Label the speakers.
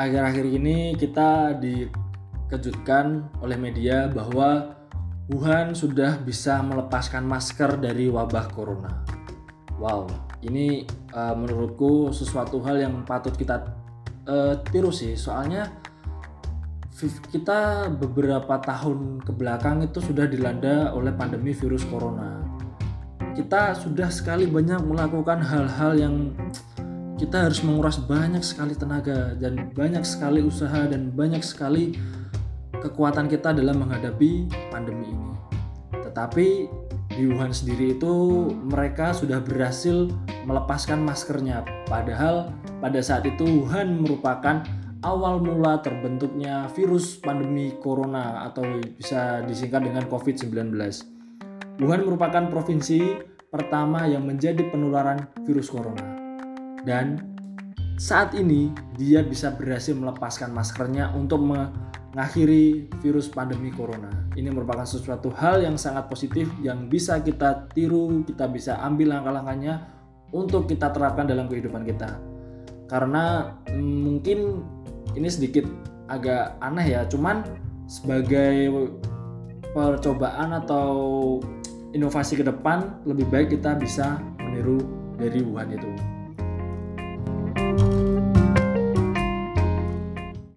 Speaker 1: akhir-akhir ini kita dikejutkan oleh media bahwa Wuhan sudah bisa melepaskan masker dari wabah corona. Wow, ini uh, menurutku sesuatu hal yang patut kita uh, tiru sih. Soalnya kita beberapa tahun ke belakang itu sudah dilanda oleh pandemi virus corona. Kita sudah sekali banyak melakukan hal-hal yang kita harus menguras banyak sekali tenaga dan banyak sekali usaha dan banyak sekali kekuatan kita dalam menghadapi pandemi ini. Tetapi di Wuhan sendiri itu mereka sudah berhasil melepaskan maskernya. Padahal pada saat itu Wuhan merupakan awal mula terbentuknya virus pandemi corona atau bisa disingkat dengan COVID-19. Wuhan merupakan provinsi pertama yang menjadi penularan virus corona dan saat ini dia bisa berhasil melepaskan maskernya untuk mengakhiri virus pandemi corona. Ini merupakan sesuatu hal yang sangat positif yang bisa kita tiru, kita bisa ambil langkah-langkahnya untuk kita terapkan dalam kehidupan kita. Karena mm, mungkin ini sedikit agak aneh ya, cuman sebagai percobaan atau inovasi ke depan lebih baik kita bisa meniru dari Wuhan itu.